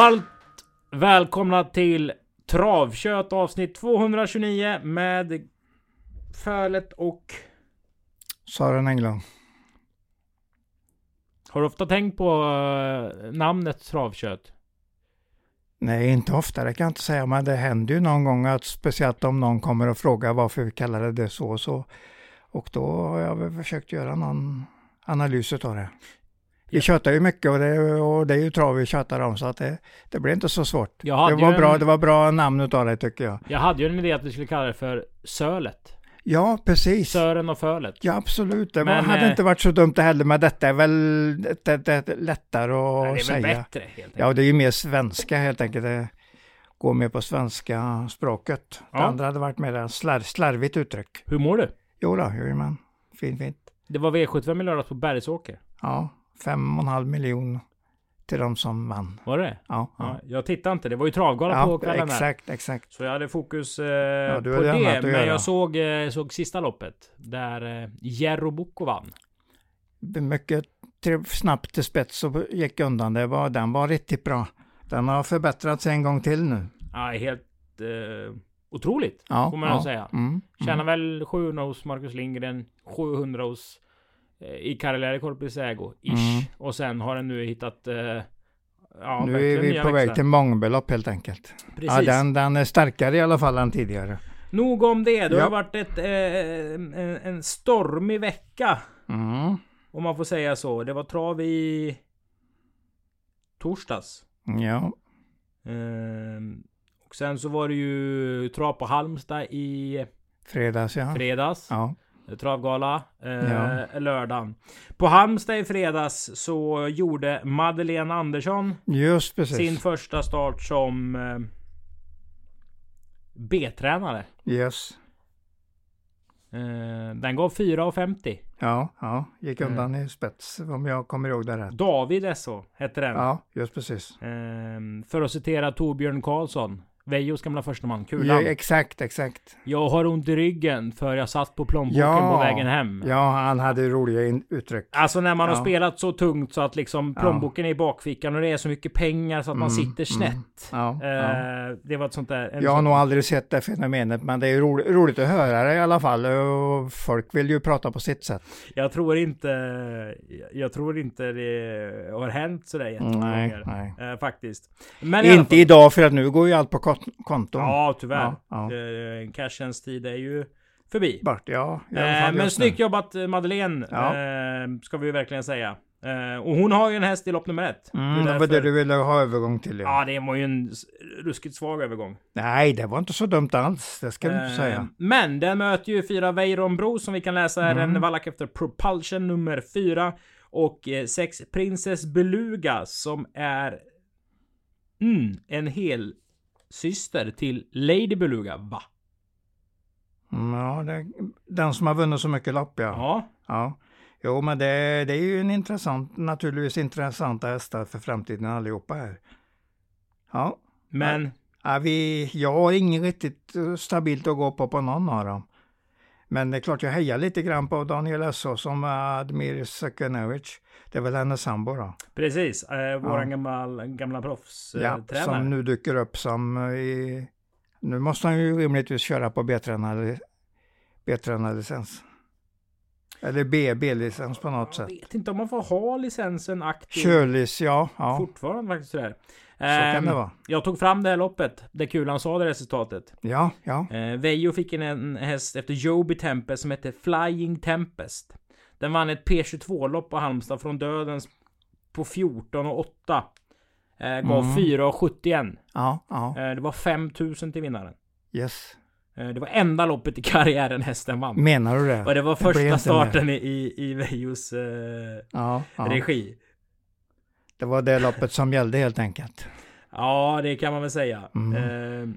Varmt välkomna till Travkött avsnitt 229 med Fölet och... Sören Englund. Har du ofta tänkt på eh, namnet Travkött? Nej, inte ofta, det kan jag inte säga, men det händer ju någon gång att speciellt om någon kommer och frågar varför vi kallar det så och så. Och då har jag väl försökt göra någon analys av det. Vi Ja. tjötar ju mycket och det, och det är ju trav vi tjötar om så att det, det blir inte så svårt. Det var, ju bra, en- det var bra namn utav det tycker jag. Jag hade ju en idé att vi skulle kalla det för Sölet. Ja, precis. Sören och Fölet. Ja, absolut. Det Men, hade eh, inte varit så dumt det heller, men detta är väl det, det, det, lättare att Nej, det är säga. väl bättre helt enkelt. Ja, det är ju mer svenska helt enkelt. Det går mer på svenska språket. Det Ja. andra hade varit mer slar, slarvigt uttryck. Hur mår du? Jo då, jajamän. Fint, fint. Det var V75 i lördags på Bergsåker. Ja, fem och en halv miljon till de som vann. Var det Ja, ja. ja. Jag tittade inte. Det var ju travgala på ja kvällen där. exakt, exakt. Så jag hade fokus eh, du på det. Men jag såg, eh, såg sista loppet. Där eh, Jerro Bocco vann. Mycket snabbt till spets och gick undan. Det var, den var riktigt bra. Den har förbättrats en gång till nu. Ja, helt eh, otroligt. Ja, Får man ja. säga. Mm, Tjänar mm. väl 700 hos Marcus Lindgren, 700 hos i Karriere Corpus Ägo, ish. Mm. Och sen har den nu hittat eh, ja, nu är vi på väg växlar. till mångbelopp helt enkelt. Precis. Ja, den, den är starkare i alla fall än tidigare. Nog om det. Det Ja. har varit ett, eh, en, en stormig vecka. Mm. Om man får säga så. Det var trav i torsdags. Ja, Ehm, och sen så var det ju trav på Halmstad i fredags ja. fredags. Ja, Travgala. Eh, Ja. Lördagen. På Halmstad i fredags så gjorde Madeleine Andersson just precis. sin första start som eh, B-tränare. Yes. Eh, den gav 4,50. Ja, ja, gick Mm. undan i spets om jag kommer ihåg det rätt. David SO hette den. Ja, just precis. Ehm, för att citera Torbjörn Karlsson. Vejos gamla försteman. Ja, Kulan. exakt, exakt. Jag har ont i ryggen för jag satt på plånboken Ja. på vägen hem. Ja, han hade roliga in- uttryck. Alltså när man har Ja. spelat så tungt så att liksom Ja. plånboken är i bakfickan och det är så mycket pengar så att man Mm, sitter snett. Ja, ja. Eh, det var ett sånt där... Jag har sån- nog aldrig sett det fenomenet, men det är roligt, roligt att höra det i alla fall. Och folk vill ju prata på sitt sätt. Jag tror inte... Jag tror inte det har hänt sådär jättemånga Nej, gånger. nej. Eh, faktiskt. Men Inte idag, för att nu går ju allt på konton. Ja, tyvärr. Ja, ja. Eh, cashens tid är ju förbi. Bort, ja. Eh, men snyggt jobbat eh, Madeleine, Ja. eh, ska vi ju verkligen säga. Eh, och hon har ju en häst i lopp nummer ett. Mm, Det var därför- det du ville ha övergång till. Ja, det var ju en ruskigt svag övergång. Nej, det var inte så dumt alls. Det ska du inte Eh, säga. Men den möter ju fyra Weironbro som vi kan läsa här. Mm. En vallack efter Propulsion nummer fyra. Och eh, sex Princess Beluga som är mm, en hel syster till Lady Beluga, va? Mm, Ja, det, den som har vunnit så mycket lopp, ja. Ja. ja. Jo, men det, det är ju en intressant, naturligtvis intressanta hästar för framtiden allihopa här. Ja, Men ja vi, jag har inget riktigt eh, stabilt att gå på på någon av dem. Men det är klart jag hejar lite grann på Daniel Esso som Admir Sakanovic. Det är väl hennes sambo då. precis, eh, våran Ja. gamla, gamla proffstränare. Ja, Eh, tränare. som nu dyker upp som i... Nu måste han ju rimligtvis köra på B-tränarlicens. Eller B- B-licens på något Jag sätt. vet inte om man får ha licensen aktiv Körlis, ja. ja fortfarande faktiskt sådär. så kan Ehm, det vara. Jag tog fram det här loppet där Kulan sa det resultatet. Ja, ja. Eh, Vejo fick en, en häst efter Joby Tempest som hette Flying Tempest. Den vann ett P22-lopp på Halmstad från dödens på 14 och 8. Eh, gav Mm. 4 och 71. Ja, ja. Eh, det var 5000 till vinnaren. Yes. Eh, det var enda loppet i karriären hästen vann. Menar du det? Och det var Det första inte starten i, i, i Vejos eh, Ja, ja. regi. Det var det loppet som gällde helt enkelt. Ja, det kan man väl säga. Mm. Eh,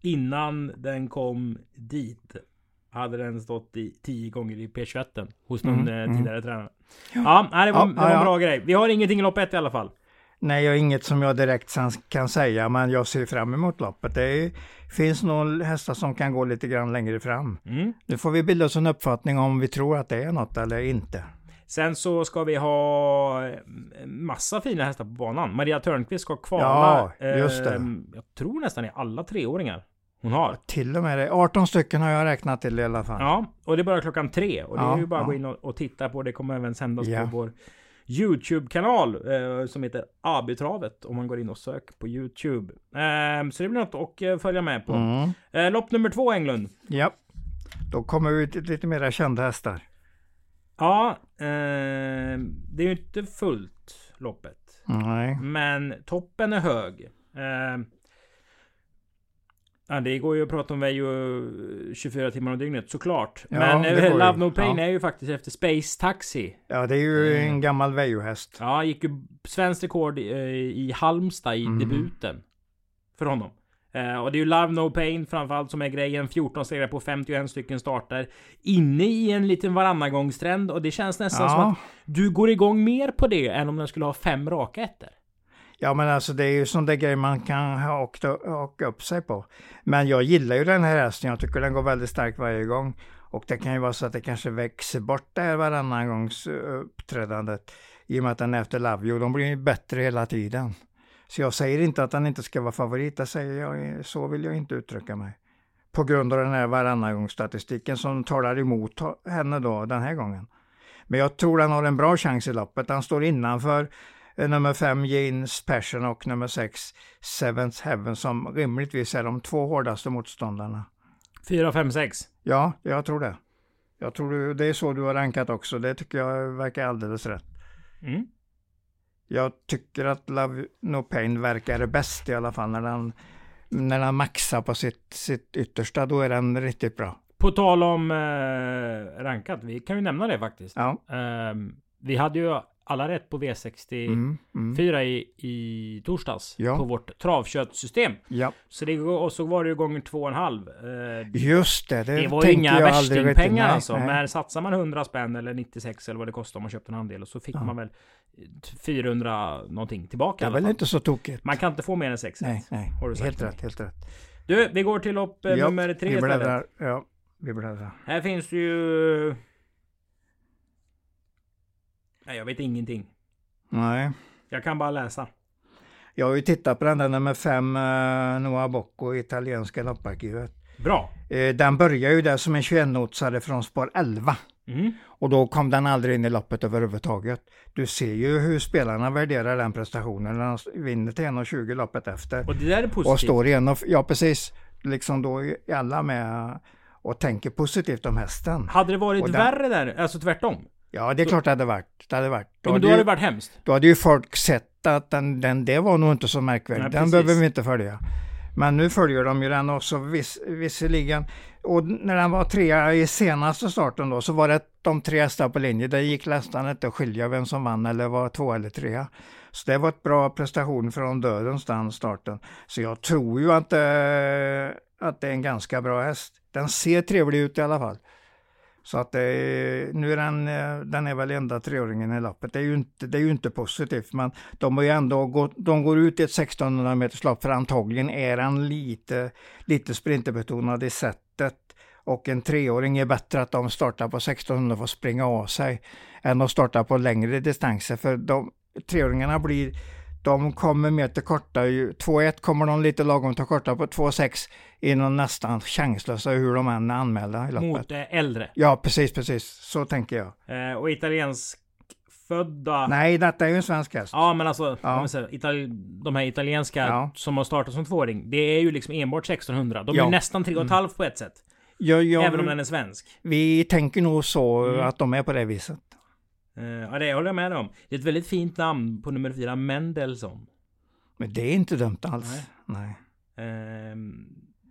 innan den kom dit hade den stått i 10 gånger i P21 hos någon Mm, eh, mm. tidigare tränare. Ja, nej, det var, Ja, det var ja, en ja. bra grej. Vi har ingenting i lopp 1 i alla fall. Nej, jag inget som jag direkt kan säga, men jag ser fram emot loppet. Det är, finns nog hästar som kan gå lite grann längre fram. Mm. Nu får vi bilda oss en uppfattning om vi tror att det är något eller inte. Sen så ska vi ha eh, massa fina hästar på banan. Maria Törnqvist ska kvala. Ja, just det. eh, Jag tror nästan i alla treåringar hon har. Till och med det. 18 stycken har jag räknat till i alla fall. Ja, och det är bara klockan tre. Och det Ja, är ju bara att gå in och, och titta på. Det kommer även sändas Ja. på vår YouTube-kanal eh, som heter AB-travet. Om man går in och söker på YouTube. Eh, så det blir något att eh, följa med på. Mm. Eh, lopp nummer två Englund. Ja. Då kommer vi till lite mera kända hästar. Ja, eh, det är ju inte fullt loppet. Nej. Men toppen är hög. Eh, ja, det går ju att prata om Vejo 24 timmar om dygnet såklart. Ja, Men eh. Love No Pain Ja. är ju faktiskt efter Space Taxi. Ja, det är ju Mm. en gammal Vejo-häst. Ja, gick ju svenskt rekord i, i Halmstad i Mm. debuten. För honom. Eh, och det är ju Love No Pain framförallt som är grejen. 14 segrar på 51 stycken starter. Inne i en liten varannagångstrend och det känns nästan som Ja. att du går igång mer på det än om den skulle ha fem raka ettor ja, men alltså det är ju sån där grej man kan haka, haka upp sig på. Men jag gillar ju den här hästen. Jag tycker den går väldigt starkt varje gång. Och det kan ju vara så att det kanske växer bort det här varannan gångs eh, uppträdandet. I och med att den är efter Love You. De blir ju bättre hela tiden. Så jag säger inte att den inte ska vara favorit. jag säger jag, så vill jag inte uttrycka mig. På grund av den här varannagångsstatistiken som talar emot henne då den här gången. Men jag tror den har en bra chans i loppet. Den står innanför nummer 5 Jeans Passion och nummer 6 Seventh Heaven som rimligtvis är de två hårdaste motståndarna. 4, 5, 6. Ja, jag tror det. Jag tror det är så du har rankat också. Det tycker jag verkar alldeles rätt. Mm. Jag tycker att Love No Pain verkar bäst i alla fall när den, när den maxar på sitt, sitt yttersta. Då är den riktigt bra. På tal om eh, rankat, vi kan ju nämna det faktiskt. Ja. Ehm, vi hade ju alla rätt på V64 Mm, mm. i, i torsdags. Ja. På vårt travköttsystem. ja, Så det, och så var det ju gånger två och en halv. Eh, just det. Det, det var ju inga värstingpengar alltså. nej. Men satsar man 100 spänn eller 96 eller vad det kostar om man köpte en andel. Och så fick Ja. man väl 400 någonting tillbaka Det är väl inte så tokigt. Man kan inte få mer än 6 Nej, nej. Har du sagt Helt rätt, helt rätt. Du, vi går till lopp eh, Ja, nummer tre vi istället. Ja, vi bläddrar. Här finns det ju... Nej, jag vet ingenting. Nej. Jag kan bara läsa. Jag har ju tittat på den där nummer fem, uh, Noah Bocco, italienska lopparkivet. Bra. Eh, den börjar ju där som en 21-notsare från spår 11. Mm. Och då kom den aldrig in i loppet överhuvudtaget. Du ser ju hur spelarna värderar den prestationen när de vinner till 1,20 loppet efter. Och det där är positivt. Och står i en och, ja precis, liksom då är alla med och tänker positivt om hästen. Hade det varit den- värre där, alltså tvärtom? Ja, det är klart det hade varit. Det hade varit. Då, Ja, men då hade det varit hemskt. då hade ju folk sett att den, den, det var nog inte så märkvärdigt. Nej, den precis. behöver vi inte följa. Men nu följer de ju den också viss, visserligen. Och när den var trea i senaste starten då så var det de tre hästar på linje. Det gick nästan inte att skilja vem som vann eller var två eller trea. Så det var ett bra prestation från dödens den starten. Så jag tror ju att, eh, att det är en ganska bra häst. Den ser trevlig ut i alla fall. Så att det är, nu är den, eh, den är väl enda treåringen i loppet. Det är ju inte, det är ju inte positivt, men de har ju ändå gått, de går ut i ett 1600 meters lopp för antagligen är den lite, lite sprinterbetonad i sättet. Och en treåring är bättre att de startar på 1600 för att springa av sig än att starta på längre distanser. För de, treåringarna blir, de kommer mer till korta. ju- 2-1 kommer de lite lagom till korta på 2-6 är de nästan chanslösa hur de än är anmälda i loppet. Mot eh, äldre. Ja, precis, precis. Så tänker jag. Eh, och italiensk födda. Nej, detta är ju en svensk häst. Ja men alltså, Ja. säger, Itali de här italienska Ja. som har startat som tvååring. Det är ju liksom enbart 1600. De är Ja. nästan 3,5 på ett sätt. Jag, jag, Även om den är svensk. Vi tänker nog så Mm. att de är på det viset. Eh, ja det håller jag med om. Det är ett väldigt fint namn på nummer fyra, Mendelssohn. Men det är inte dumt alls. Nej. Ehm,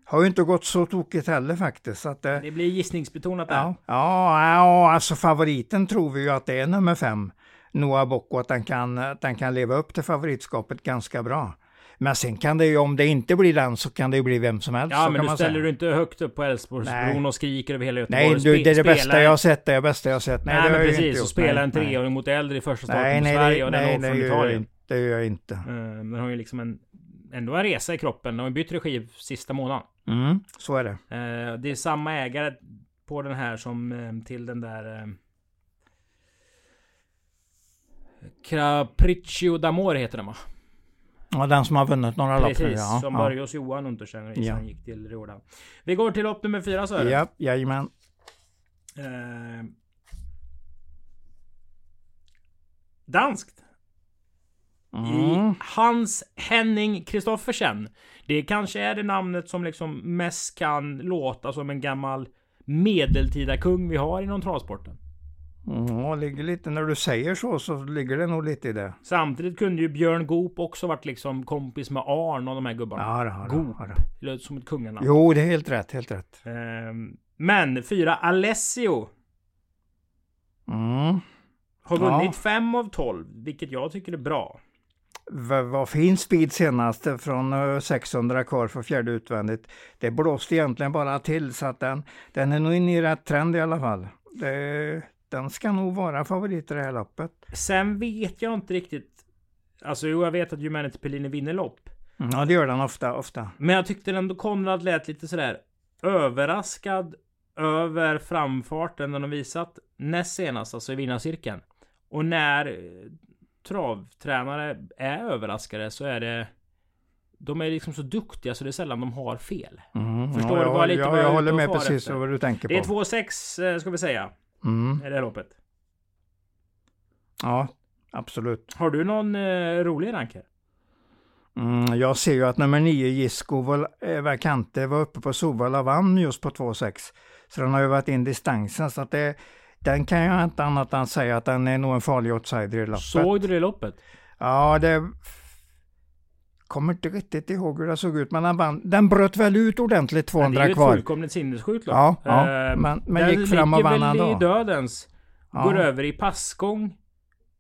Har ju inte gått så tokigt heller faktiskt. Att det, det blir gissningsbetonat där. ja, ja, ja, alltså favoriten tror vi ju att det är nummer fem. Noah Bocco, att den kan, att den kan leva upp till favoritskapet ganska bra. Men sen kan det ju, om det inte blir den så kan det ju bli vem som helst. Ja men du ställer säga. du inte högt upp på Älvsborgsbron Nej. och skriker över hela Göteborg. Nej, du, det är det bästa jag har sett. Det är det bästa jag har sett. Nej, Nej, men precis. Och spela Nej, en nej. treåring mot äldre i första starten Nej, nej, Sverige det, och den nej, från jag Italien. det gör jag inte. Eh, Den har ju liksom en... Ändå en resa i kroppen. Den har bytt regi sista månaden. Mm, så är det. Eh, Det är samma ägare på den här som eh, till den där... Capriccio d'Amore heter den va? Ja, den som har vunnit några lopp nu. Precis, Ja, som ja. började hos Johan Untersteiner Ja. ja. gick till Rådan. Vi går till lopp nummer fyra så är det. Ja, jajamän. Eh, danskt. I Mm. Hans Henning Kristoffersen. Det kanske är det namnet som liksom mest kan låta som en gammal medeltida kung vi har inom travsporten. Ja, ligger lite, när du säger så så ligger det nog lite i det. Samtidigt kunde ju Björn Goop också varit liksom kompis med Arn och de här gubbarna. Ja, det. Goop. det. Låter som ett kunganamn. Jo, det är helt rätt, helt rätt. Ehm, men fyra Alessio Mm. har Ja. vunnit fem av 12, vilket jag tycker är bra. V- Vad fin speed senast från eh, 600 kvar för fjärde utvändigt. Det blåste egentligen bara till så att den, den är nog inne i rätt trend i alla fall. Det, den ska nog vara favorit i det här loppet. Sen vet jag inte riktigt. Alltså jo, jag vet att Humanity Pellini vinner lopp. Mm, Ja, det gör den ofta, ofta. Men jag tyckte ändå Konrad lät lite sådär överraskad över framfarten den har visat näst senast, alltså i vinnarcirkeln. Och när eh, travtränare är överraskade så är det de är liksom så duktiga så det är sällan de har fel. Mm, Förstår ja, du jag, bara lite vad jag jag håller med precis efter? vad du tänker Det är på. 2-6 eh, ska vi säga. Mm, I det här loppet. ja, absolut. Har du någon eh, rolig ranker? Mm, jag ser ju att nummer 9, Gisko eh, var uppe på Sovalla vann just på 2,6. Så den har ju varit in distansen. Så att det, den kan jag inte annat än säga att den är nog en farlig outsider i loppet. Såg du det loppet? Ja, det... Kommer inte riktigt ihåg hur det såg ut, men den, vann. den bröt väl ut ordentligt 200 det är ju ett kvar. fullkomligt sinnessjukt lopp. Ja, ja, Eh, men, men den gick fram och ligger vann väl i ändå. dödens. Ja. Går över i passgång.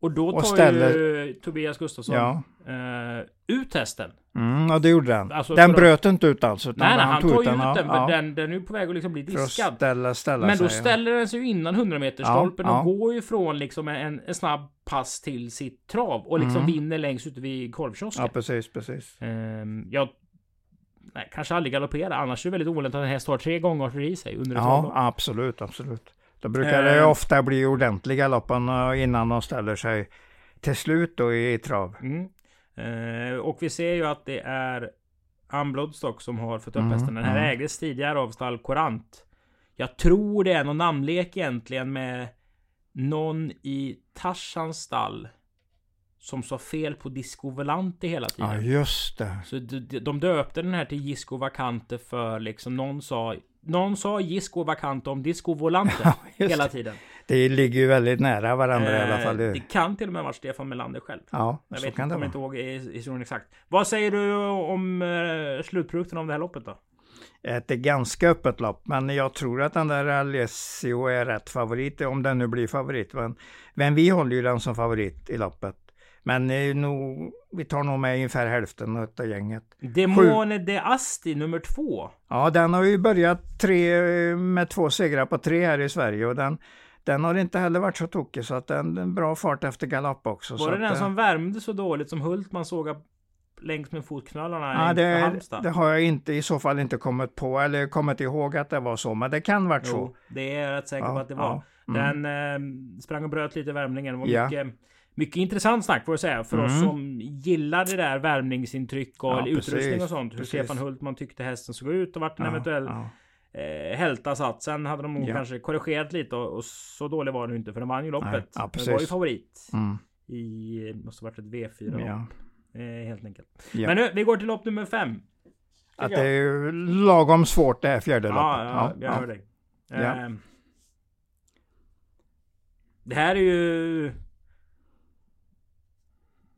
Och då Och tar ställer- ju Tobias Gustafsson Ja, eh, ut hästen. mm, och det gjorde den. Alltså, den bröt inte ut alltså. utan Nej, nej, han tar ju ut ja, den. För ja, den, den är ju på väg att liksom bli diskad. ställa, ställa Men då sig, ja. ställer den sig ju innan 100 meter stolpen Ja, och ja. går ju från liksom en, en snabb pass till sitt trav. Och liksom Mm. vinner längst ute vid korvkiosken. Ja, precis, precis. Ehm, jag nej, kanske aldrig galoppera. Annars är det väldigt ovanligt att en häst har tre gånger i sig under ett Ja, absolut, absolut. Då brukar det Eh. ofta bli ordentliga loppen eh, innan de ställer sig till slut då i trav. Mm. Eh, och vi ser ju att det är Ann Bloodstock som har fått upp Mm, hästen. Den här mm. ägdes tidigare av stall Courant. Jag tror det är någon namnlek egentligen med någon i Tarzans stall. Som sa fel på Disco Volante hela tiden. Ja, just det. Så de döpte den här till Gisco Vacante för liksom någon sa Någon sa Gisco om Disco Volante Ja, hela det. tiden. det ligger ju väldigt nära varandra i alla Eh, fall. Det Det, kan till och med varit Stefan Melander själv. ja, Jag så vet kan det kommer vara. inte ihåg historien exakt. Vad säger du om eh, slutprodukten av det här loppet då? Ett ganska öppet lopp, men jag tror att den där Alessio är rätt favorit, om den nu blir favorit. Men, men vi håller ju den som favorit i loppet. Men är nog, vi tar nog med ungefär hälften av gänget. Demone de Asti nummer två. Ja, den har ju börjat tre, med två segrar på tre här i Sverige och den, den har inte heller varit så tokig så att den är bra fart efter galopp också. så Var det den eh, som värmde så dåligt som Hultman såg längs med fotknölarna Ja, det, Halmstad? det har jag inte i så fall inte kommit på eller kommit ihåg att det var så, men det kan varit så. Jo, det är jag rätt säker på att det var. ja. Mm. Den eh, sprang och bröt lite i värmningen. Var Ja. Mycket, intressant snack får jag säga. För oss Mm. som gillar det där värmningsintryck och Ja, utrustning precis, och sånt. Hur precis. Stefan Hultman tyckte hästen såg ut och vart en Ja, eventuell ja. eh, hälta satt. Sen hade de nog Ja. kanske korrigerat lite och, och så dålig var den inte för den vann ju loppet. Ja, den var ju favorit. Mm. I, måste varit ett V4 lopp. Ja. Eh, helt enkelt. Men nu, vi går till lopp nummer fem. Att det är ju lagom svårt det här fjärde Ja, loppet. ja, jag hör dig. Ehm. det här är ju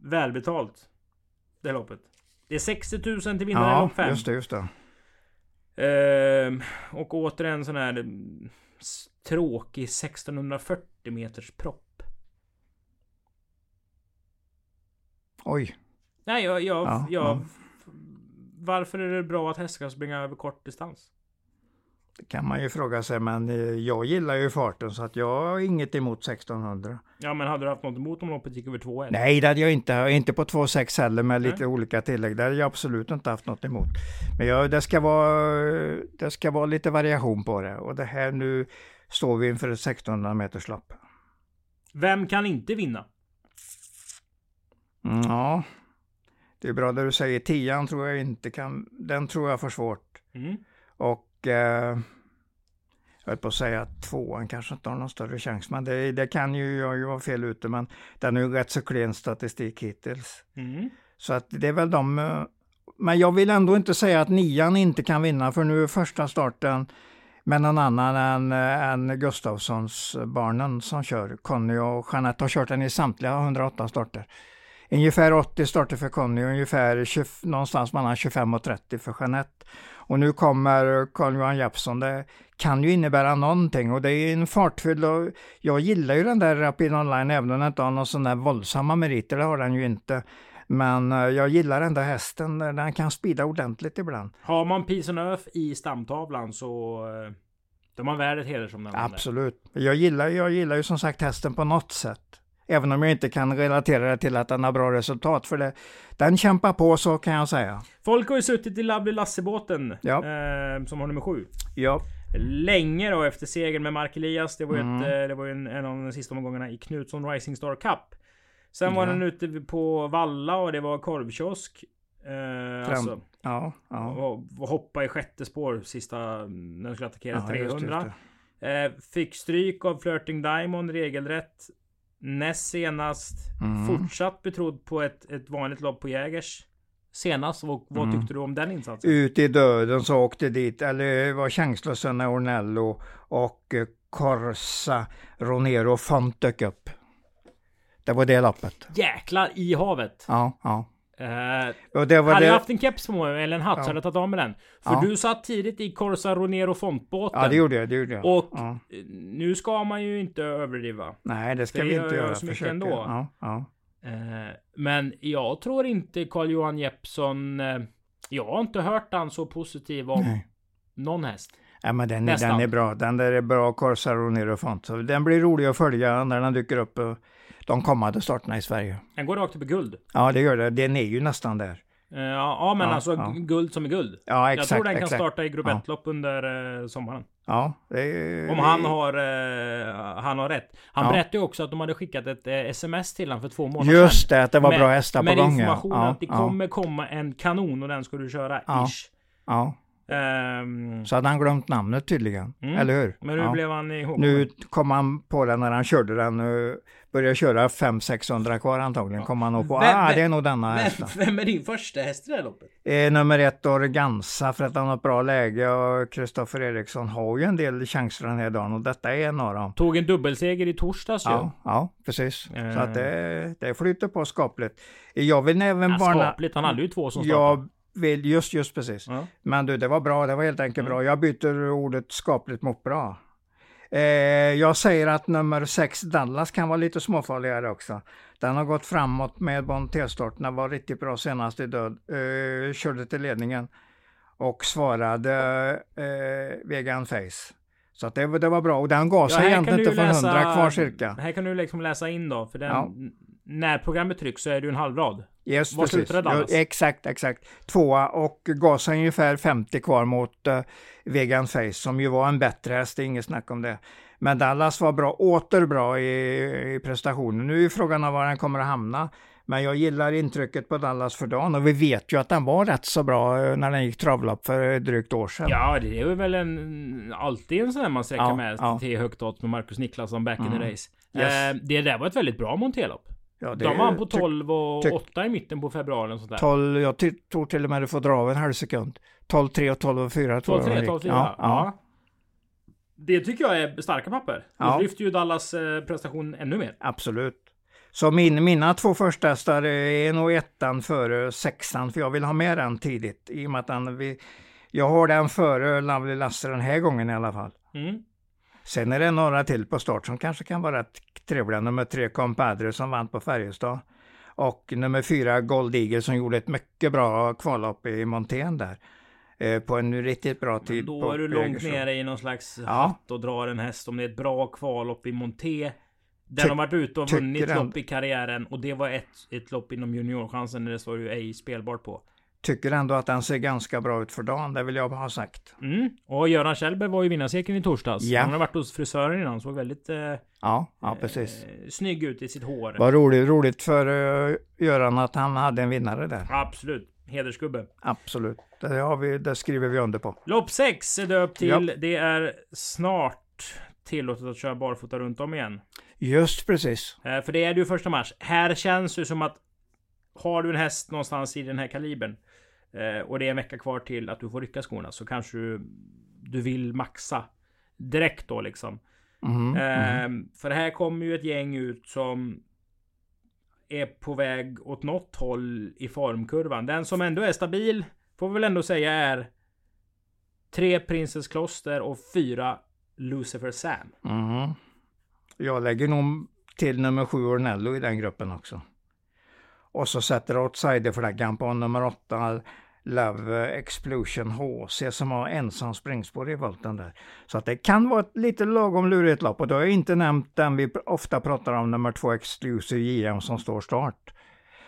välbetalt. Det loppet. Det är 60 000 till vinnare i ja, lopp 5. just det, just det. Ehm, och återigen sån här s- tråkig 1640 meters propp. Oj. Nej, jag... jag, Ja, jag ja. Varför är det bra att hästar ska springa över kort distans? Det kan man ju fråga sig, men eh, jag gillar ju farten så att jag har inget emot 1600. Ja, men hade du haft något emot om loppet gick över 2 Nej, det hade jag inte. Inte på 2,6 heller med lite Nej. olika tillägg. Det hade jag absolut inte haft något emot. Men jag, det, ska vara, det ska vara lite variation på det. Och det här nu står vi inför ett 1600 meters lopp. Vem kan inte vinna? Mm, ja, det är bra det du säger. Tian tror jag inte kan, den tror jag får svårt. Mm. Och eh, jag höll på att säga att tvåan kanske inte har någon större chans, men det, det kan ju jag ju vara fel ute, men den är ju rätt så klen statistik hittills. Mm. Så att det är väl de, eh, men jag vill ändå inte säga att nian inte kan vinna, för nu är första starten med någon annan än, eh, än Gustavssons barnen som kör. Conny och Jeanette har kört den i samtliga 108 starter. Ungefär 80 starter för Conny och ungefär 20, någonstans mellan 25 och 30 för Jeanette. Och nu kommer Carl-Johan Jeppsson. Det kan ju innebära någonting och det är en fartfylld och jag gillar ju den där Rapid Online även om den inte har någon sån där våldsamma meriter, det har den ju inte. Men eh, jag gillar ändå hästen, den kan spida ordentligt ibland. Har man Peace and Earth i stamtavlan så eh, då är man värd ett hedersomnämnande. Absolut. Jag gillar, jag gillar ju som sagt hästen på något sätt. Även om jag inte kan relatera det till att den har bra resultat. För det, den kämpar på så kan jag säga. Folk har ju suttit i Lovely Lasse-båten. Ja. Eh, som har nummer sju. Ja. Länge då efter segern med Mark Elias. Det var ju, Mm. ett, eh, det var ju en, en av de sista omgångarna i Knutsson Rising Star Cup. Sen var Ja. den ute på Valla och det var korvkiosk. Eh, alltså, Ja. Ja. och, och hoppa i sjätte spår sista när de skulle attackera ja just det, 300. just det. Eh, fick stryk av Flirting Diamond regelrätt. Näst senast Mm. fortsatt betrodd på ett, ett vanligt lopp på Jägers. Senast, och vad Mm. tyckte du om den insatsen? Ut i döden så åkte dit, eller var chanslösa när Ornello och eh, Corsa Ronero Font dök upp. Det var det loppet. Jäklar i havet! Ja, ja. Eh, Och det var hade jag det. haft en keps på mig, eller en hatt, Ja. så hade jag tagit av mig den. För Ja. du satt tidigt i Corsa Ronero Fontbåten. Ja, det gjorde jag. Det gjorde jag. Och ja. nu ska man ju inte överdriva. Nej, det ska det vi inte jag göra. så mycket ändå. Ja, ja. Eh, men jag tror inte Carl-Johan Jeppsson... Eh, jag har inte hört han så positiv om Nej. någon häst. Ja, men den, Nästan. den är bra. Den där är bra, Corsa Ronero Font. Så den blir rolig att följa när den dyker upp eh, de kommande starterna i Sverige. Den går rakt upp i guld. Ja, det gör det. Den är ju nästan där. Eh, ja, ja, men Ja, alltså ja. guld som är guld. Ja, jag exakt. tror den kan exakt. starta i grupp Ja. 1-lopp under eh, sommaren. Ja, är, Om han har, eh, han har rätt. Han berättade ju också att de hade skickat ett sms till honom för två månader Just det, att det var Med- bra hästar på Med gång. ja. information att det kommer komma en kanon och den ska du köra. Ish. ja. Ehm, Så hade han glömt namnet tydligen. Mm. Eller hur? men hur ja. blev han ihåg? Nu kom han på den när han körde den. Nu började köra 500-600 kvar antagligen. Kom han nog på. Vem- ah, vem- det är nog denna hästen. Vem, vem är din första häst i det här loppet? Eh, nummer ett Organza för att han har ett bra läge och Kristoffer Eriksson har ju en del chanser den här dagen och detta är en av dem. Tog en dubbelseger i torsdags ju. Ja, ja precis. Eh. Så att det, det flyter på skapligt. Jag vill även Ja, varna... skapligt, han hade ju två som startade. Vill, just, just precis. Ja. Men du, det var bra. Det var helt enkelt Mm. bra. Jag byter ordet skapligt mot bra. Eh, jag säger att nummer 6 Dallas kan vara lite småfarligare också. Den har gått framåt med Bon T-starten, var riktigt bra senast i död. Eh, körde till ledningen och svarade eh, Vegan Face. Så att det, det var bra och den gav sig här egentligen inte för 100 kvar cirka. Här kan du liksom läsa in då, för den, Ja. när programmet trycks så är det ju en halvrad. Yes, Var slutade Dallas? Ja, exakt, exakt. Tvåa och sig ungefär 50 kvar mot uh, Vegan Face som ju var en bättre häst, det är inget snack om det. Men Dallas var bra, åter bra i, i prestationen. Nu är frågan om var den kommer att hamna. Men jag gillar intrycket på Dallas för dagen och vi vet ju att den var rätt så bra eh, när den gick travlopp för drygt år sedan. Ja, det är väl en, alltid en sån där man sträcker Ja, med ja. till högt åt med Marcus Niklasson back in Mm. the race. Yes. Eh, det där var ett väldigt bra monterlopp. Ja, det De var han på tyck- 12 och tyck- 8 i mitten på februari och sånt där. 12, jag tror till och med du får dra av en halv sekund. 12, 3 och 12 och 4 tror 12 jag 3, de 12 gick. 4. Ja, Ja, ja. Det tycker jag är starka papper. Ja. Det lyfter ju Dallas eh, prestation ännu mer. Absolut. Så min, mina två första hästar är nog ettan före sexan, för jag vill ha med den tidigt. I och med att den, vi, jag har den före Lovely Lasse den här gången i alla fall. Mm. Sen är det några till på start som kanske kan vara trevliga. Nummer tre Compadre som vann på Färjestad. Och nummer fyra Gold Eagle som gjorde ett mycket bra kvallopp i Montén där. Eh, på en riktigt bra Men tid. då på är du långt nere i någon slags Ja. hatt och drar en häst om det är ett bra kval upp i Monté. Den Ty- har varit ute och vunnit den- lopp i karriären och det var ett, ett lopp inom juniorchansen där det står ju ej spelbart på. Tycker ändå att den ser ganska bra ut för dagen, det vill jag ha sagt. Mm. Och Göran Kjellberg var ju vinnarcirkeln i torsdags. Ja. Han har varit hos frisören innan, såg väldigt eh, Ja, ja precis. eh, snygg ut i sitt hår. Vad roligt, roligt för uh, Göran att han hade en vinnare där. Absolut. Hedersgubbe. Absolut. Det, har vi, det skriver vi under på. Lopp 6 är döpt till Ja. Det är snart tillåtet att köra barfota runt om igen. Just precis. Eh, för det är det ju första mars. Här känns det som att har du en häst någonstans i den här kalibern och det är en vecka kvar till att du får rycka skorna så kanske du, du vill maxa direkt då liksom. Mhm, Eh. För här kommer ju ett gäng ut som är på väg åt något håll i formkurvan. Den som ändå är stabil får vi väl ändå säga är tre Princess Kloster och fyra Lucifer Sam. Mhm. Jag lägger nog till nummer sju Ornello i den gruppen också. Och så sätter outsiderflaggan på nummer åtta Love Explosion HC som har ensam springspår i volten där. Så att det kan vara ett lite lagom lurigt lopp och då har jag inte nämnt den vi ofta pratar om, nummer två Exclusive JM som står start.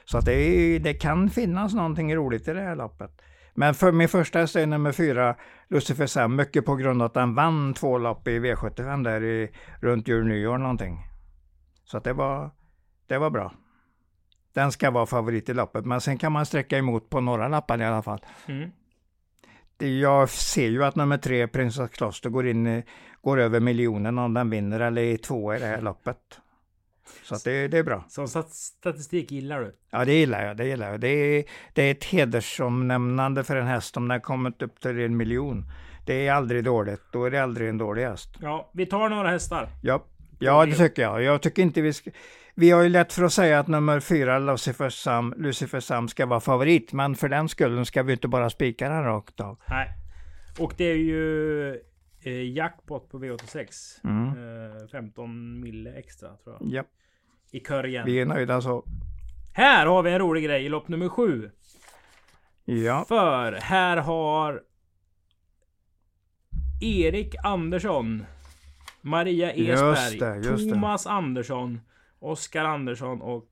Så att det, är, det kan finnas någonting roligt i det här loppet. Men för min första häst är nummer fyra, Lucifer Sam, mycket på grund av att den vann två lopp i V75 där i, runt jul nyår någonting. Så att det var, det var bra. Den ska vara favorit i loppet, men sen kan man sträcka emot på några lappar i alla fall. Mm. Jag ser ju att nummer tre, Prinsess Kloster, går, in, går över miljonen om den vinner eller är två i det här loppet. Så det, det är bra. Stat- statistik gillar du. Ja, det gillar jag. Det gillar jag. Det är, det är ett hedersomnämnande för en häst om den kommit upp till en miljon. Det är aldrig dåligt. Då är det aldrig en dålig häst. Ja, vi tar några hästar. Ja, ja det tycker jag. Jag tycker inte vi ska... Vi har ju lätt för att säga att nummer fyra, Lucifer Sam, Lucifer Sam ska vara favorit, men för den skullen ska vi inte bara spika den rakt av. Nej. Och det är ju eh, jackpot på V86. Mm. Eh, 15 mille extra tror jag. Ja, I körgen. vi är nöjda så. Här har vi en rolig grej i lopp nummer sju. Ja, För här har Erik Andersson, Maria Esberg, Just det, just det. Thomas Andersson, Oskar Andersson och...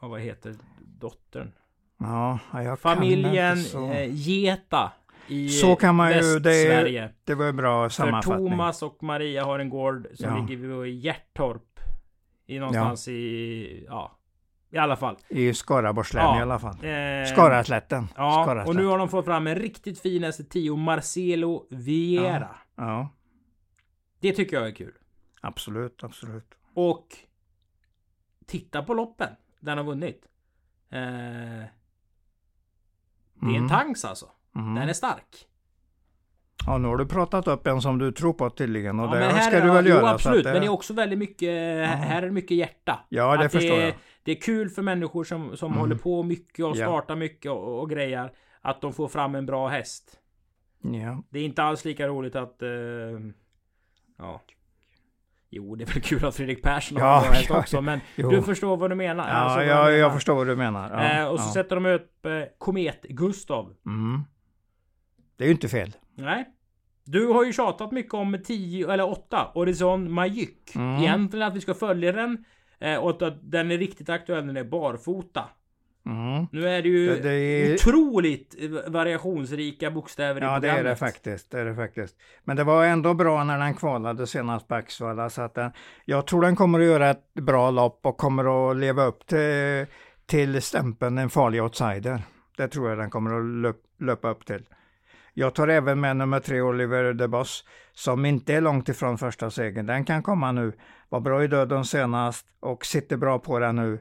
Ja, vad heter dottern? ja jag Familjen kan inte så. eh, Geta i Så kan man ju- det. Det var en bra För sammanfattning. Thomas och Maria har en gård som Ja. ligger vid Hjärtorp. I någonstans i... Ja. I alla fall. I Skaraborgs län Ja. i alla fall. Eh, Skaraslätten. Ja, och Skaraslätten. nu har de fått fram en riktigt fin ST10 Marcelo Vieira. Ja, Det tycker jag är kul. absolut, absolut. Och titta på loppen den har vunnit. Eh, det är en Mm. tanks alltså. Mhm. Den är stark. Ja, nu har du pratat upp en som du tror på tydligen och Ja, det här ska du väl jo, göra. så absolut. att Men det är också väldigt mycket... Här är det mycket hjärta. Ja, det Att förstår är, jag. Det är kul för människor som, som Mm. håller på mycket och Ja. startar mycket och, och grejer. Att de får fram en bra häst. Ja. Det är inte alls lika roligt att... eh, ja. Jo, det är väl kul att Fredrik Persson har Ja, ja, också. Men jo. du förstår vad du menar. Ja, Alltså, jag, menar. jag förstår vad du menar. Ja, eh, och så ja. sätter de upp eh, Komet Gustav. Mm. Det är ju inte fel. Nej. Du har ju tjatat mycket om 10 eller 8 Horizon Majyk. Mm. Egentligen att vi ska följa den. Eh, och att den är riktigt aktuell när den är barfota. Mm. Nu är det ju Det, det är, otroligt variationsrika bokstäver i ja, det är det programmet. faktiskt. Det är det faktiskt. Men det var ändå bra när den kvalade senast på Axevalla. Så att den, jag tror den kommer att göra ett bra lopp och kommer att leva upp till, till stämpeln en farlig outsider. Det tror jag den kommer att löp, löpa upp till. Jag tar även med nummer tre Oliver de Boss som inte är långt ifrån första segern. Den kan komma nu. Var bra i döden senast och sitter bra på den nu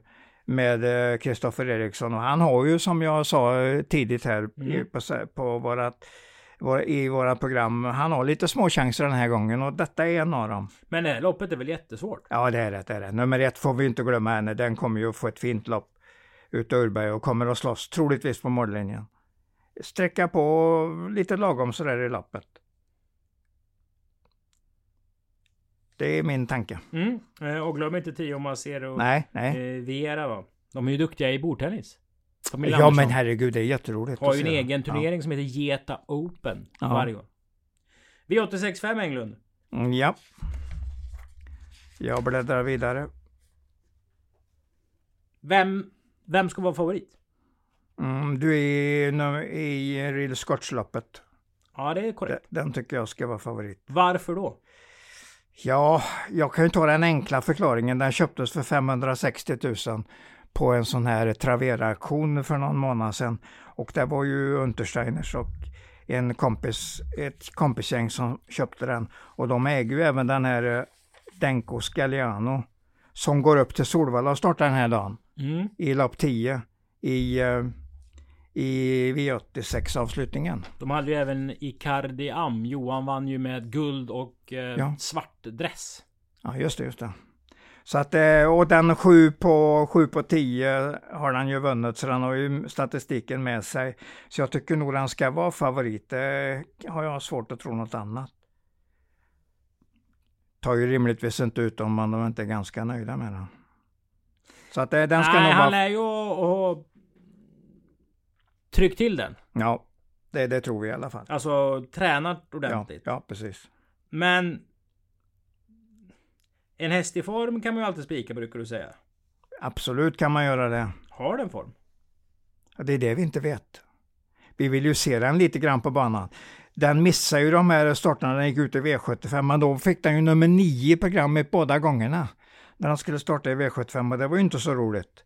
med Kristoffer Eriksson. Och han har ju som jag sa eh, tidigt här Mm. på, på vårat, vår, i våra program, han har lite små chanser den här gången och detta är en av dem. Men det här loppet är väl jättesvårt? Ja det är det, det är det. Nummer ett får vi inte glömma henne, den kommer ju att få ett fint lopp ut Urberg och kommer att slåss troligtvis på mållinjen. Sträcka på lite lagom sådär i loppet. Det är min tanke. Mm. Eh, och glöm inte Tio Macero Nej, nej. eh, Viera då. De är ju duktiga i bordtennis. Ja Andersson men herregud, det är jätteroligt. har ju en egen Ja. turnering som heter Geta Open Ja. varje år. V865 Englund. Mm, Ja. Jag bläddrar vidare. Vem, vem ska vara favorit? Mm, du är nu i Real Scotch-loppet. Ja, det är korrekt. Den tycker jag ska vara favorit. Varför då? Ja, jag kan ju ta den enkla förklaringen. Den köptes för 560 000 på en sån här Travera-auktion för någon månad sedan. Och det var ju Untersteiners och en kompis, ett kompisgäng som köpte den. Och de äger ju även den här eh, Denko Scagliano som går upp till Solvalla och startar den här dagen Mm. i lopp 10 i, eh, i V86-avslutningen. De hade ju även Icardi Am. Johan vann ju med guld och eh, Ja. svart dress. Ja, just det, just det. Så att, eh, och den 7 på, 7 på 10 har den ju vunnit, så den har ju statistiken med sig. Så jag tycker nog den ska vara favorit. Det har jag svårt att tro något annat. Tar ju rimligtvis inte ut om man de inte är ganska nöjda med den. Så att eh, den ska Nej, nog han vara... lär ju ha ha tryckt till den. Ja, det, det tror vi i alla fall. Alltså tränat Ja, ordentligt. ja, precis. Men en häst i form kan man ju alltid spika brukar du säga. Absolut kan man göra det. Har den form? Ja, Det är det vi inte vet. Vi vill ju se den lite grann på banan. Den missade ju de här starterna när den gick ut i V75, men då fick den ju nummer 9 i programmet båda gångerna. När den skulle starta i V75 och det var ju inte så roligt.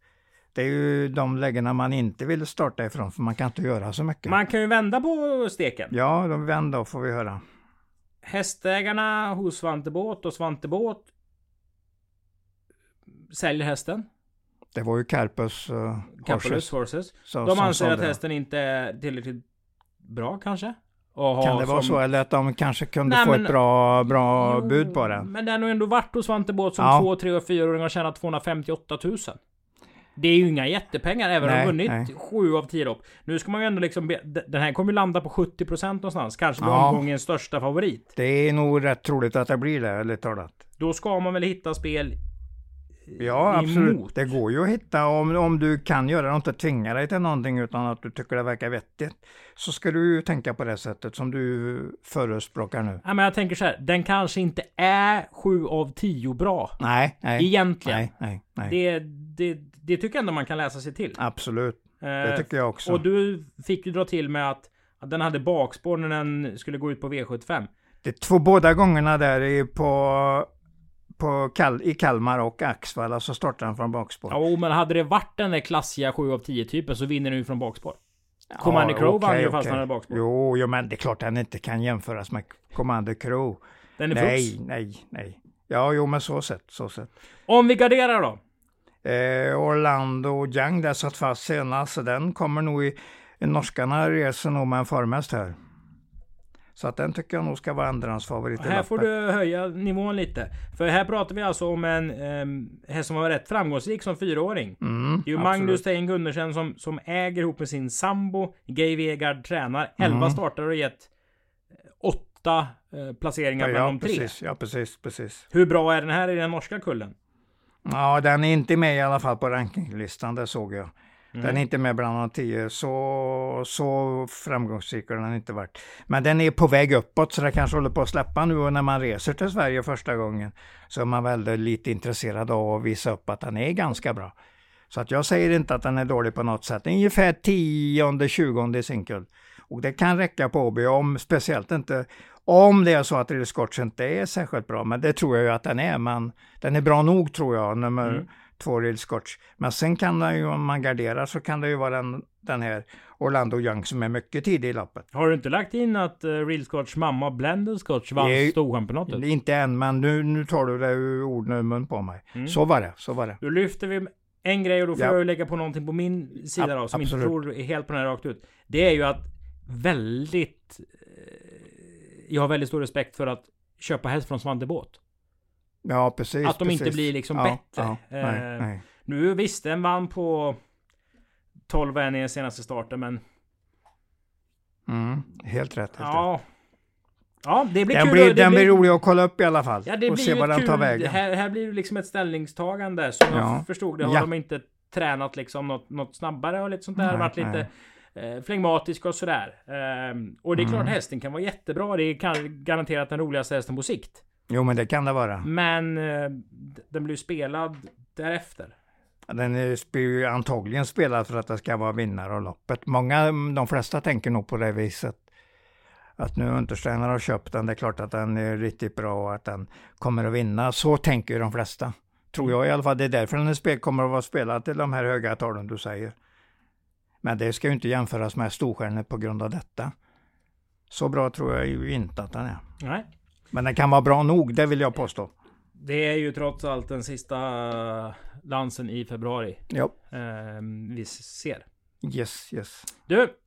Det är ju de lägena man inte vill starta ifrån, för man kan inte göra så mycket. Man kan ju vända på steken. Ja, de vänder då får vi höra. Hästägarna hos Svante Båt och Svante Båt säljer hästen. Det var ju Carpus uh, Capulus Horses. som, De som anser att hästen inte är tillräckligt bra kanske. Kan det vara som- så? Eller att de kanske kunde Nej, få men- ett bra, bra Jo, bud på den? Men den har ändå varit hos Svante Båt som Ja. två, tre och fyraåring och tjänat 258 000. Det är ju inga jättepengar även om de vunnit nej. sju av tio lopp. Nu ska man ju ändå liksom... Be, den här kommer ju landa på 70% någonstans. Kanske blir Ja. omgångens största favorit. Det är nog rätt troligt att det blir det, ärligt talat. Då ska man väl hitta spel Ja, absolut. emot. Det går ju att hitta om, om du kan göra det och inte tvinga dig till någonting utan att du tycker det verkar vettigt. Så ska du ju tänka på det sättet som du förespråkar nu. Ja, men jag tänker så här. Den kanske inte är sju av tio bra. Nej, nej. Egentligen. Nej, nej, nej. Det, det, det tycker jag ändå man kan läsa sig till. Absolut. Det Eh, tycker jag också. och du fick ju dra till med att, att den hade bakspår när den skulle gå ut på V75. Det är två båda gångerna där i, på, på Kal, i Kalmar och Axvalla så startar han från bakspår. Ja, men hade det varit den där klassiga 7 av 10 typen så vinner den ju från bakspår. Commander Crow vann ju fast han hade bakspår. Jo, jo, men det är klart den inte kan jämföras med Commander Crow. Den är Nej, frux. nej, nej. Ja, jo, men så sett, så sett. Om vi garderar då? Eh, Orlando Young, där satt fast senast, så den kommer nog i... Norskarna reser nog med en formhäst här. Så att den tycker jag nog ska vara andrahandsfavorit Här får du höja nivån lite. För här pratar vi alltså om en eh, häst som var rätt framgångsrik som fyraåring. Mm, Det är ju. Magnus Tein Gundersen som, som äger ihop med sin sambo. Gay Vegard tränar. 11 Mm. startar och gett eh, åtta eh, placeringar Ja, bland ja, de tre. precis, ja, precis, precis. Hur bra är den här i den norska kullen? Ja, den är inte med i alla fall på rankinglistan, det såg jag. Mm. Den är inte med bland de tio, så, så framgångsrik har den inte varit. Men den är på väg uppåt, så det kanske håller på att släppa nu och när man reser till Sverige första gången så är man väldigt lite intresserad av att visa upp att den är ganska bra. Så att jag säger inte att den är dålig på något sätt. Ungefär tionde, tjugonde i sin kull. Och det kan räcka på Åby, om speciellt inte om det är så att Real Scotch inte är särskilt bra, men det tror jag ju att den är. Men den är bra nog tror jag, nummer Mm. två Real Scotch. Men sen kan den ju, om man garderar, så kan det ju vara den, den här Orlando Young som är mycket tidig i loppet. Har du inte lagt in att uh, Real Scotch mamma Blended Scotch vann Storchampionatet? Inte än, men nu, nu tar du det ur orden ur mun på mig. Mm. Så var det, så var det. Då lyfter vi en grej och då får Ja. jag ju lägga på någonting på min sida Ab- då, som absolut. inte tror helt på den här rakt ut. Det är ju att väldigt... Jag har väldigt stor respekt för att köpa häst från Svante Båt. Ja, precis. Att de inte precis. blir liksom ja, bättre. Ja, nej, Eh, nej. Nu visst, den vann på 12 i den senaste starten, men Mm, helt rätt. Helt rätt. ja... Ja, det blir Den, kul. blir, det den blir rolig att kolla upp i alla fall. Ja, det och blir se ett den tar kul, vägen. Här, här blir det liksom ett ställningstagande. Som Ja. jag förstod det har Ja. de inte tränat liksom något, något snabbare och lite sånt där. Nej, varit lite eh, flegmatisk och sådär. Ehm, och det är klart Mm. hästen kan vara jättebra. Det är kan, garanterat den roligaste hästen på sikt. Jo, men det kan det vara. Men eh, den blir spelad därefter. Den är ju antagligen spelad för att det ska vara vinnare av loppet. Många, de flesta tänker nog på det viset. Att nu Untersteiner har köpt den, det är klart att den är riktigt bra och att den kommer att vinna. Så tänker de flesta. Tror jag i alla fall. Det är därför den spel kommer att vara spelad till de här höga talen du säger. Men det ska ju inte jämföras med storstjärnor på grund av detta. Så bra tror jag ju inte att den är. Nej. Men den kan vara bra nog, det vill jag påstå. Det är ju trots allt den sista dansen i februari. Ja. Eh, vi ser. Yes, yes. Du!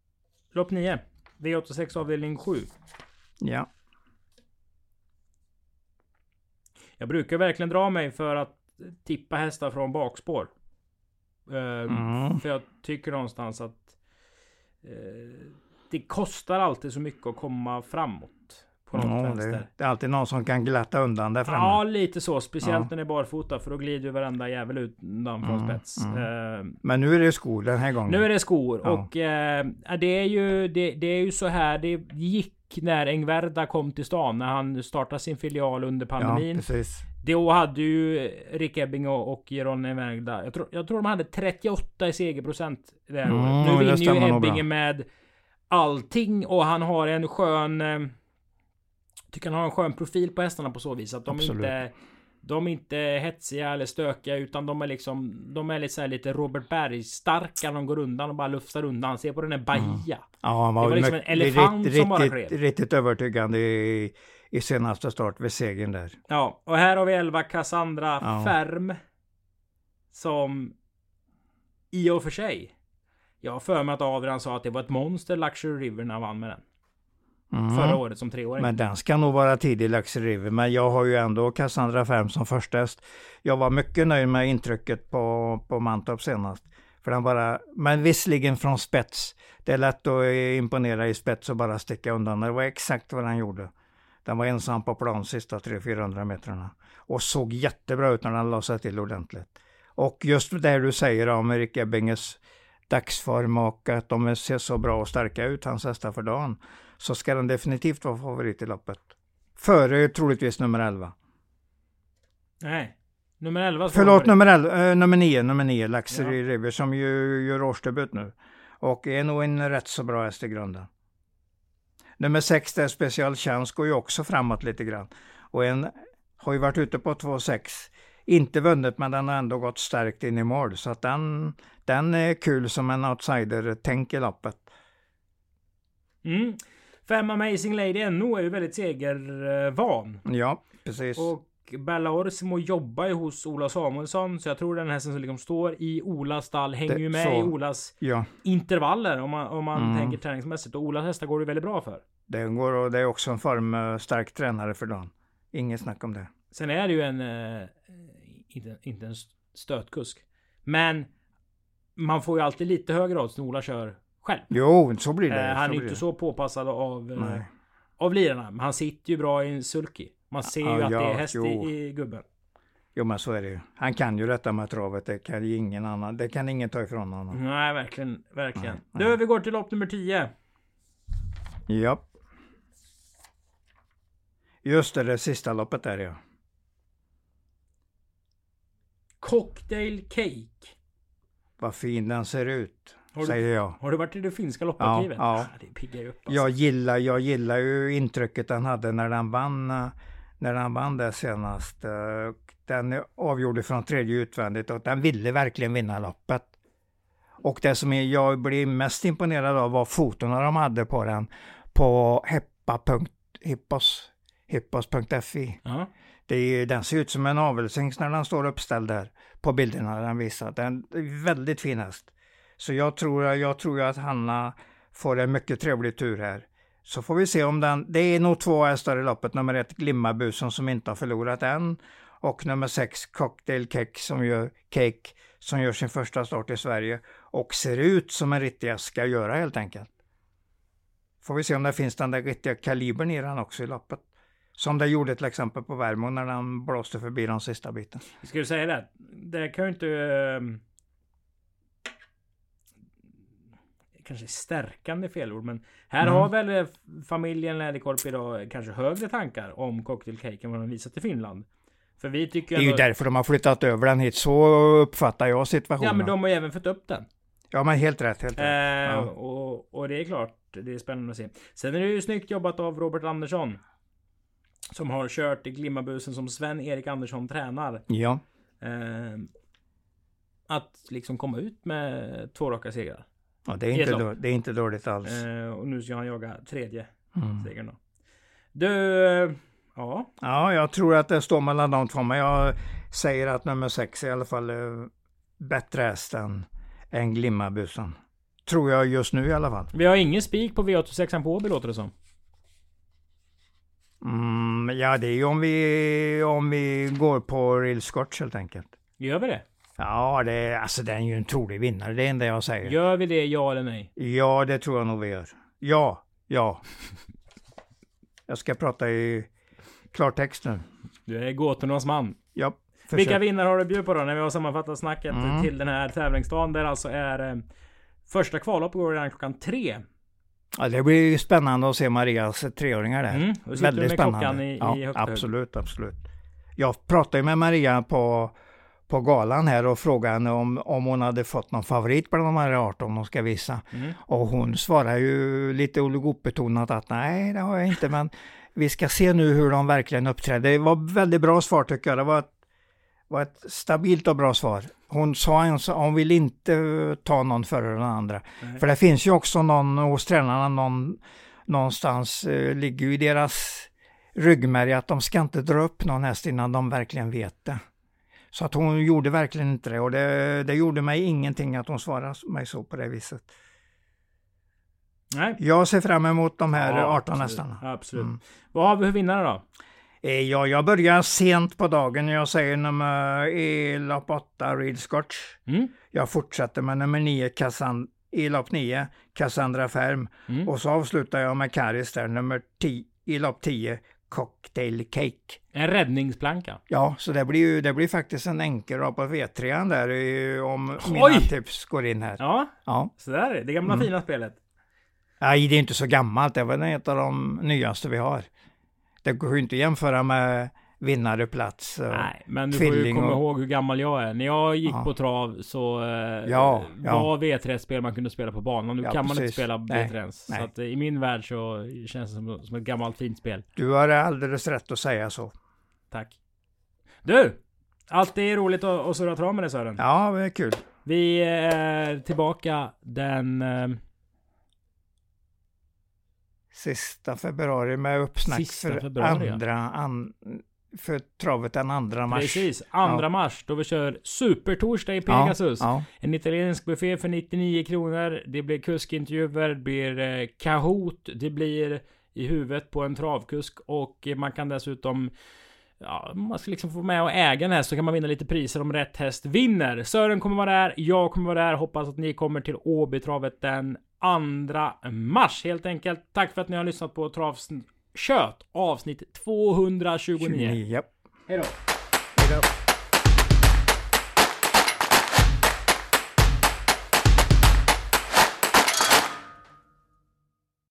Lopp 9. V86 avdelning 7. Ja. Jag brukar verkligen dra mig för att tippa hästar från bakspår. Mm. För jag tycker någonstans att eh, det kostar alltid så mycket att komma framåt. På något Ja, vänster. det, är alltid någon som kan glatta undan där framme. Ja, lite så. Speciellt Ja. när det är barfota. För då glider ju varenda jävel ut undan från Mm, spets. mm. Eh, Men nu är det skor den här gången. nu är det skor. Ja. Och eh, det, är ju, det, det är ju så här det gick när Engverda kom till stan. När han startade sin filial under Ja, pandemin. precis. Då hade ju Rick Ebbing och, och Engverda. Jag tror, jag tror de hade 38 i segerprocent det här Mm, året. Nu vinner ju. Ebbinge med allting. Och han har en skön... Eh, tycker han har en skön profil på hästarna på så vis. Att de Absolut. inte... De är inte hetsiga eller stökiga utan de är liksom De är lite, så här lite Robert Berg-starka. De går undan och bara lufsar undan. Se på den här Bahia. Ja, han var, Det var liksom en elefant riktigt, som bara klev. riktigt övertygande i, i senaste start vid segern där. Ja, och här har vi 11 Cassandra Ja. Färm. Som i och för sig. Jag har för mig att Adrian sa att det var ett monster Luxury River när han vann med den. Mm. Förra året som treåring. Men den ska nog vara tidig Luxury River. Men jag har ju ändå Cassandra Färm som första häst. Jag var mycket nöjd med intrycket på, på Mantorp senast. För den bara, men visserligen från spets. Det är lätt att imponera i spets och bara sticka undan. Det var exakt vad den gjorde. Den var ensam på plan sista 300-400 metrarna. Och såg jättebra ut när den la sig till ordentligt. Och just det du säger om Erik Ebbinges dagsform och att de ser så bra och starka ut, hans hästar för dagen. Så ska den definitivt vara favorit i loppet. Före troligtvis nummer 11. Nej. Nummer 11 står Förlåt, för- nummer, 11, eh, nummer 9, nummer 9, Luxury River, som ju gör årsdebut nu. Och är nog en rätt så bra häst i grunden. Nummer 6, där Special Chance, går ju också framåt lite grann. Och en har ju varit ute på 2,6. Inte vunnit, men den har ändå gått starkt in i mål. Så att den, den är kul som en outsider-tänk i loppet. Mm. Fem Amazing Lady NO är ju väldigt segervan. Ja, precis. Och Bella Orsimo jobbar ju hos Ola Samuelsson. Så jag tror den hästen som liksom står i Olas stall hänger Det- ju med så. i Olas Ja, intervaller. Om man, om man Mm. tänker träningsmässigt. Och Olas hästar går det väldigt bra för. det går och det är också en formstark tränare för dagen. Inget snack om det. Sen är det ju en... Eh, inte, inte en stötkusk. Men man får ju alltid lite högre odds när Ola kör själv. Jo, så blir det. Eh, han är blir inte det. så påpassad av, eh, av lirarna. Men han sitter ju bra i en sulky. Man ser ju Ja, att det är häst jo. i, i gubben. Jo men så är det ju. Han kan ju detta med travet. Det kan ju ingen annan. Det kan ingen ta ifrån honom. Nej, verkligen. Verkligen. Nej, Du, vi går till lopp nummer 10. Ja. Just det, det sista loppet där ja. Cocktail Cake. Vad fin den ser ut. Du- Säger jag. Har du varit i det finska lopparkivet? Ja, ja. Det piggar ju upp alltså. Jag gillar, jag gillar ju intrycket den hade när den vann. När den vann det senast. eh, Den avgjorde från tredje utvändigt och den ville verkligen vinna loppet. Och det som jag blir mest imponerad av var fotona de hade på den på heppa.hippos hippos.fi. Det är, den ser ut som en avelshingst när den står uppställd där på bilderna den visar. Den är väldigt fin häst. Så jag tror, jag tror att Hanna får en mycket trevlig tur här. Så får vi se om den, det är nog två hästar i loppet. Nummer ett Glimmabusen som inte har förlorat än. Och nummer sex Cocktail Cake som gör, Cake, som gör sin första start i Sverige. Och ser ut som en riktig ska göra helt enkelt. Får vi se om det finns den där riktiga kalibern i den också i loppet. Som det gjorde till exempel på Värmo när den blåste förbi den sista biten. Ska du säga det? Det kan ju inte... Eh, ehm, Kanske stärkande felord men här Mm. har väl eh, familjen Läderkorp idag kanske högre tankar om Cocktail Cake än vad de visat i Finland. För vi tycker Det är ju ändå... därför de har flyttat över den hit. Så uppfattar jag situationen. Ja men de har ju även fått upp den. Ja, men helt rätt. Helt rätt. Eh, Ja. och, och det är klart, det är spännande att se. Sen är det ju snyggt jobbat av Robert Andersson. Som har kört i Glimmabusen som Sven-Erik Andersson tränar. Ja. Eh, att liksom komma ut med två raka segrar. Ja, det är inte, då, det är inte dåligt alls. Eh, och nu ska han jaga tredje Mm. segern då. Du, ja. Ja, jag tror att det står mellan de två, men jag säger att nummer sex är i alla fall eh, bättre häst än, än Glimmabusen. Tror jag just nu i alla fall. Vi har ingen spik på V86 på Åby låter det som. Mm, ja, det är ju om vi, om vi går på Real Scotch helt enkelt. Gör vi det? Ja, det, alltså den är ju en trolig vinnare, det är det enda jag säger. Gör vi det, ja eller nej? Ja, det tror jag nog vi gör. Ja, ja. Jag ska prata i klartext nu. Du är gåtornas man. Ja, försök. Vilka vinnare har du bjudit på då? När vi har sammanfattat snacket Mm. till den här tävlingsdagen. Där alltså är eh, första kvallopp går redan klockan tre. Ja, det blir spännande att se Marias treåringar där. Mm, du med klockan i- ja, i absolut, absolut. Jag pratade ju med Maria på, på galan här och frågade henne om, om hon hade fått någon favorit bland de här 18 de ska visa. Mm. Och hon svarar ju lite oligopbetonat att nej, det har jag inte, men vi ska se nu hur de verkligen uppträder. Det var väldigt bra svar tycker jag. Det var ett, var ett stabilt och bra svar. Hon sa ens hon vill inte eh, ta någon före den andra. Nej. För det finns ju också någon hos tränarna, någon, någonstans eh, ligger ju i deras ryggmärg att de ska inte dra upp någon häst innan de verkligen vet det. Så att hon gjorde verkligen inte det och det, det gjorde mig ingenting att hon svarade mig så på det viset. Nej. Jag ser fram emot de här Ja, 18 absolut. hästarna. Absolut. Mm. Vad har vi för vinnare då? Eh, Ja, jag börjar sent på dagen. Jag säger nummer i lopp 8, Real Scotch. Mm. Jag fortsätter med nummer 9, Cassan, i lopp 9, Cassandra Färm. Mm. Och så avslutar jag med Karis där, nummer 10, i lopp 10, Cocktail Cake. En räddningsplanka. Ja, så det blir ju det blir faktiskt en enkel på V3 där om Oj! mina tips går in här. Ja, Ja. så där är det. Det gamla Mm. fina spelet. Nej, det är inte så gammalt. Det var ett av de nyaste vi har. Det går ju inte att jämföra med vinnarplats. och- Nej, men du får ju komma och- ihåg hur gammal jag är. När jag gick Ja. på trav så eh, Ja, ja. var V3-spel man kunde spela på banan. Nu Ja, kan man inte precis. spela Nej, V3 ens. nej. Så att eh, i min värld så känns det som, som ett gammalt fint spel. Du har alldeles rätt att säga så. Tack. Du! Alltid roligt att, att surra trav med dig Sören. Ja, det är kul. Vi är tillbaka den... eh, Sista februari med uppsnack Sista för februari, ja. andra an, för travet den andra mars. Precis, andra Ja. mars då vi kör supertorsdag i Ja, Pegasus. ja. En italiensk buffé för 99 kronor. Det blir kuskintervjuer, det blir eh, Kahoot, det blir i huvudet på en travkusk och man kan dessutom Ja, man ska liksom få med och äga en häst så kan man vinna lite priser om rätt häst vinner. Sören kommer vara där, jag kommer vara där. Hoppas att ni kommer till Åbytravet den 2 mars helt enkelt. Tack för att ni har lyssnat på Travs Kött avsnitt 229. 29, ja. Hej då! Hej då.